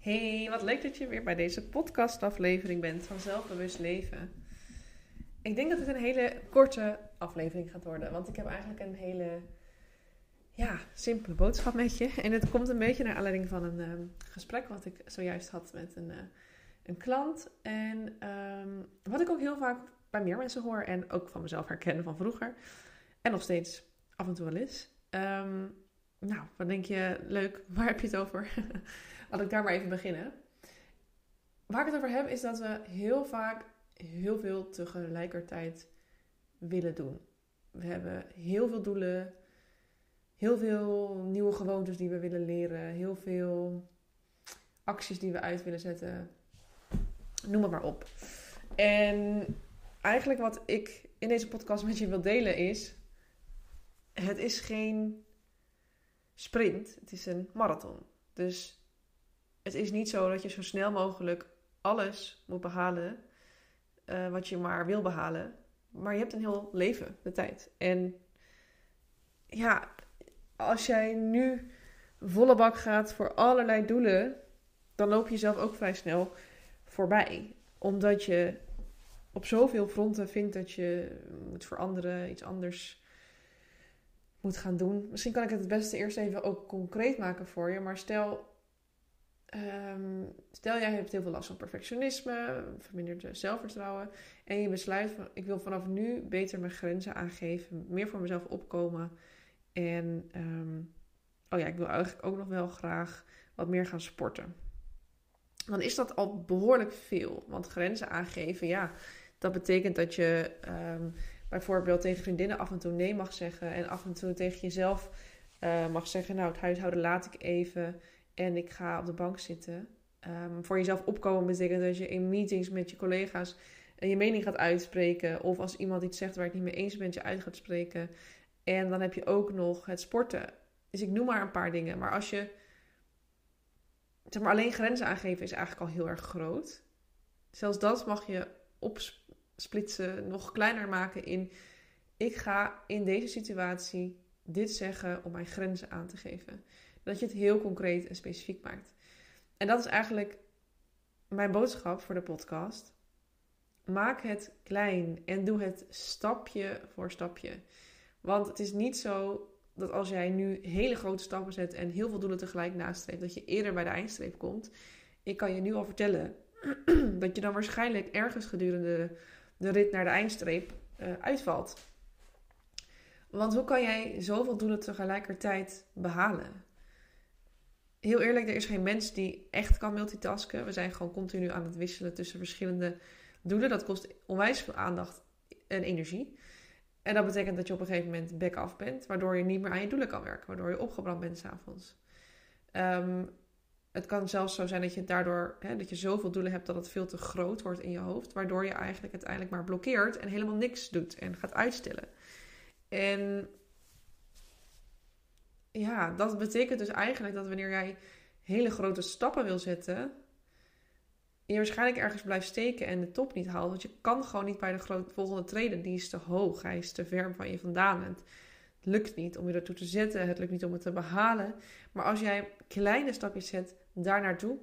Hey, wat leuk dat je weer bij deze podcastaflevering bent van Zelfbewust Leven. Ik denk dat het een hele korte aflevering gaat worden, want ik heb eigenlijk een hele ja, simpele boodschap met je. En het komt een beetje naar aanleiding van een ehm, gesprek wat ik zojuist had met een, uh, een klant. En ehm, wat ik ook heel vaak bij meer mensen hoor en ook van mezelf herkennen van vroeger. En nog steeds af en toe wel eens. Nou, wat denk je? Leuk, waar heb je het over? Laat ik daar maar even beginnen. Waar ik het over heb is dat we heel vaak heel veel tegelijkertijd willen doen. We hebben heel veel doelen, heel veel nieuwe gewoontes die we willen leren, heel veel acties die we uit willen zetten. Noem het maar op. En eigenlijk wat ik in deze podcast met je wil delen is: het is geen sprint, het is een marathon. Dus het is niet zo dat je zo snel mogelijk alles moet behalen uh, wat je maar wil behalen. Maar je hebt een heel leven, de tijd. En ja, als jij nu volle bak gaat voor allerlei doelen, dan loop je zelf ook vrij snel voorbij. Omdat je op zoveel fronten vindt dat je moet veranderen, iets anders moet gaan doen. Misschien kan ik het het beste eerst even ook concreet maken voor je. Maar stel, Um, stel jij hebt heel veel last van perfectionisme, verminderd zelfvertrouwen en je besluit van ik wil vanaf nu beter mijn grenzen aangeven, meer voor mezelf opkomen en um, oh ja, ik wil eigenlijk ook nog wel graag wat meer gaan sporten. Dan is dat al behoorlijk veel, want grenzen aangeven, ja, dat betekent dat je um, bijvoorbeeld tegen vriendinnen af en toe nee mag zeggen en af en toe tegen jezelf uh, mag zeggen, nou het huishouden laat ik even en ik ga op de bank zitten. Um, voor jezelf opkomen betekent dat je in meetings met je collega's je mening gaat uitspreken. Of als iemand iets zegt waar het niet mee eens bent, je uit gaat spreken. En dan heb je ook nog het sporten. Dus ik noem maar een paar dingen. Maar als je. Zeg maar, alleen grenzen aangeven is eigenlijk al heel erg groot. Zelfs dat mag je opsplitsen, nog kleiner maken in. Ik ga in deze situatie dit zeggen om mijn grenzen aan te geven. Dat je het heel concreet en specifiek maakt. En dat is eigenlijk mijn boodschap voor de podcast. Maak het klein en doe het stapje voor stapje. Want het is niet zo dat als jij nu hele grote stappen zet en heel veel doelen tegelijk nastreeft, dat je eerder bij de eindstreep komt. Ik kan je nu al vertellen dat je dan waarschijnlijk ergens gedurende de rit naar de eindstreep uh, uitvalt. Want hoe kan jij zoveel doelen tegelijkertijd behalen? heel eerlijk, er is geen mens die echt kan multitasken. We zijn gewoon continu aan het wisselen tussen verschillende doelen. Dat kost onwijs veel aandacht en energie. En dat betekent dat je op een gegeven moment back af bent, waardoor je niet meer aan je doelen kan werken, waardoor je opgebrand bent s'avonds. Um, het kan zelfs zo zijn dat je daardoor hè, dat je zoveel doelen hebt dat het veel te groot wordt in je hoofd, waardoor je eigenlijk uiteindelijk maar blokkeert en helemaal niks doet en gaat uitstellen. En ja, dat betekent dus eigenlijk dat wanneer jij hele grote stappen wil zetten, je waarschijnlijk ergens blijft steken en de top niet haalt. Want je kan gewoon niet bij de volgende treden. Die is te hoog. Hij is te ver van je vandaan. Lukt niet om je ertoe te zetten. Het lukt niet om het te behalen. Maar als jij kleine stapjes zet daar naartoe,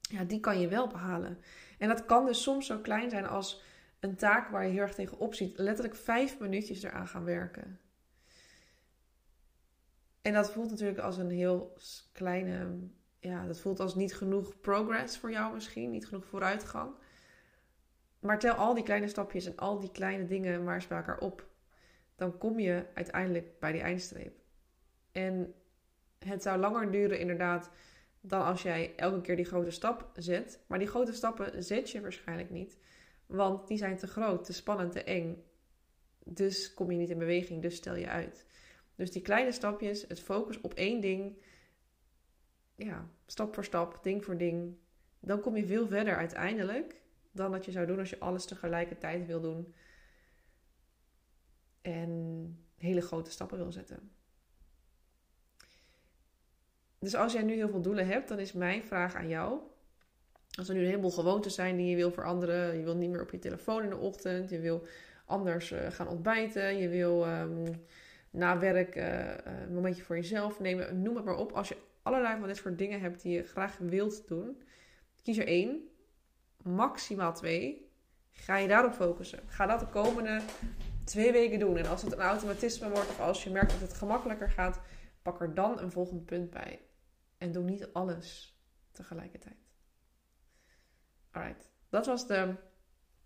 ja, die kan je wel behalen. En dat kan dus soms zo klein zijn als een taak waar je heel erg tegenop ziet. Letterlijk vijf minuutjes eraan gaan werken. En dat voelt natuurlijk als een heel kleine, ja, dat voelt als niet genoeg progress voor jou misschien, niet genoeg vooruitgang. Maar tel al die kleine stapjes en al die kleine dingen maar eens bij elkaar op. Dan kom je uiteindelijk bij die eindstreep. En het zou langer duren inderdaad dan als jij elke keer die grote stap zet. Maar die grote stappen zet je waarschijnlijk niet. Want die zijn te groot, te spannend, te eng. Dus kom je niet in beweging, dus stel je uit. Dus die kleine stapjes, het focus op één ding, ja, stap voor stap, ding voor ding, dan kom je veel verder uiteindelijk dan dat je zou doen als je alles tegelijkertijd wil doen en grote stappen wil zetten. Dus als jij nu heel veel doelen hebt, dan is mijn vraag aan jou. Als er nu een heleboel gewoontes zijn die je wil veranderen, je wil niet meer op je telefoon in de ochtend, je wil anders eh, gaan ontbijten, je wil ehm, na werk uh, een momentje voor jezelf nemen. Noem het maar op. Als je allerlei van dit soort dingen hebt die je graag wilt doen, kies er één, maximaal twee. Ga je daarop focussen. Ga dat de komende twee weken doen. En als het een automatisme wordt of als je merkt dat het gemakkelijker gaat, pak er dan een volgend punt bij. En doe niet alles tegelijkertijd. Alright, dat was de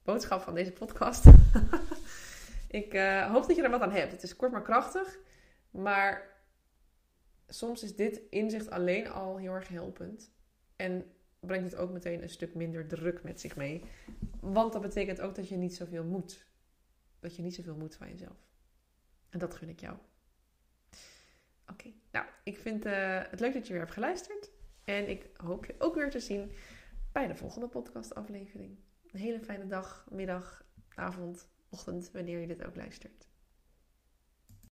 boodschap van deze podcast. ik uh, hoop dat je er wat aan hebt. Het is kort maar krachtig, maar soms is dit inzicht alleen al heel erg helpend. En brengt het ook meteen een stuk minder druk met zich mee. Want dat betekent ook dat je niet zoveel moet. Dat je niet zoveel moet van jezelf. En dat gun ik jou. Oké, nou, ik vind uh, het leuk dat je weer hebt geluisterd. En ik hoop je ook weer te zien bij de volgende podcastaflevering. Een hele fijne dag, middag, avond, ochtend, wanneer je dit ook luistert.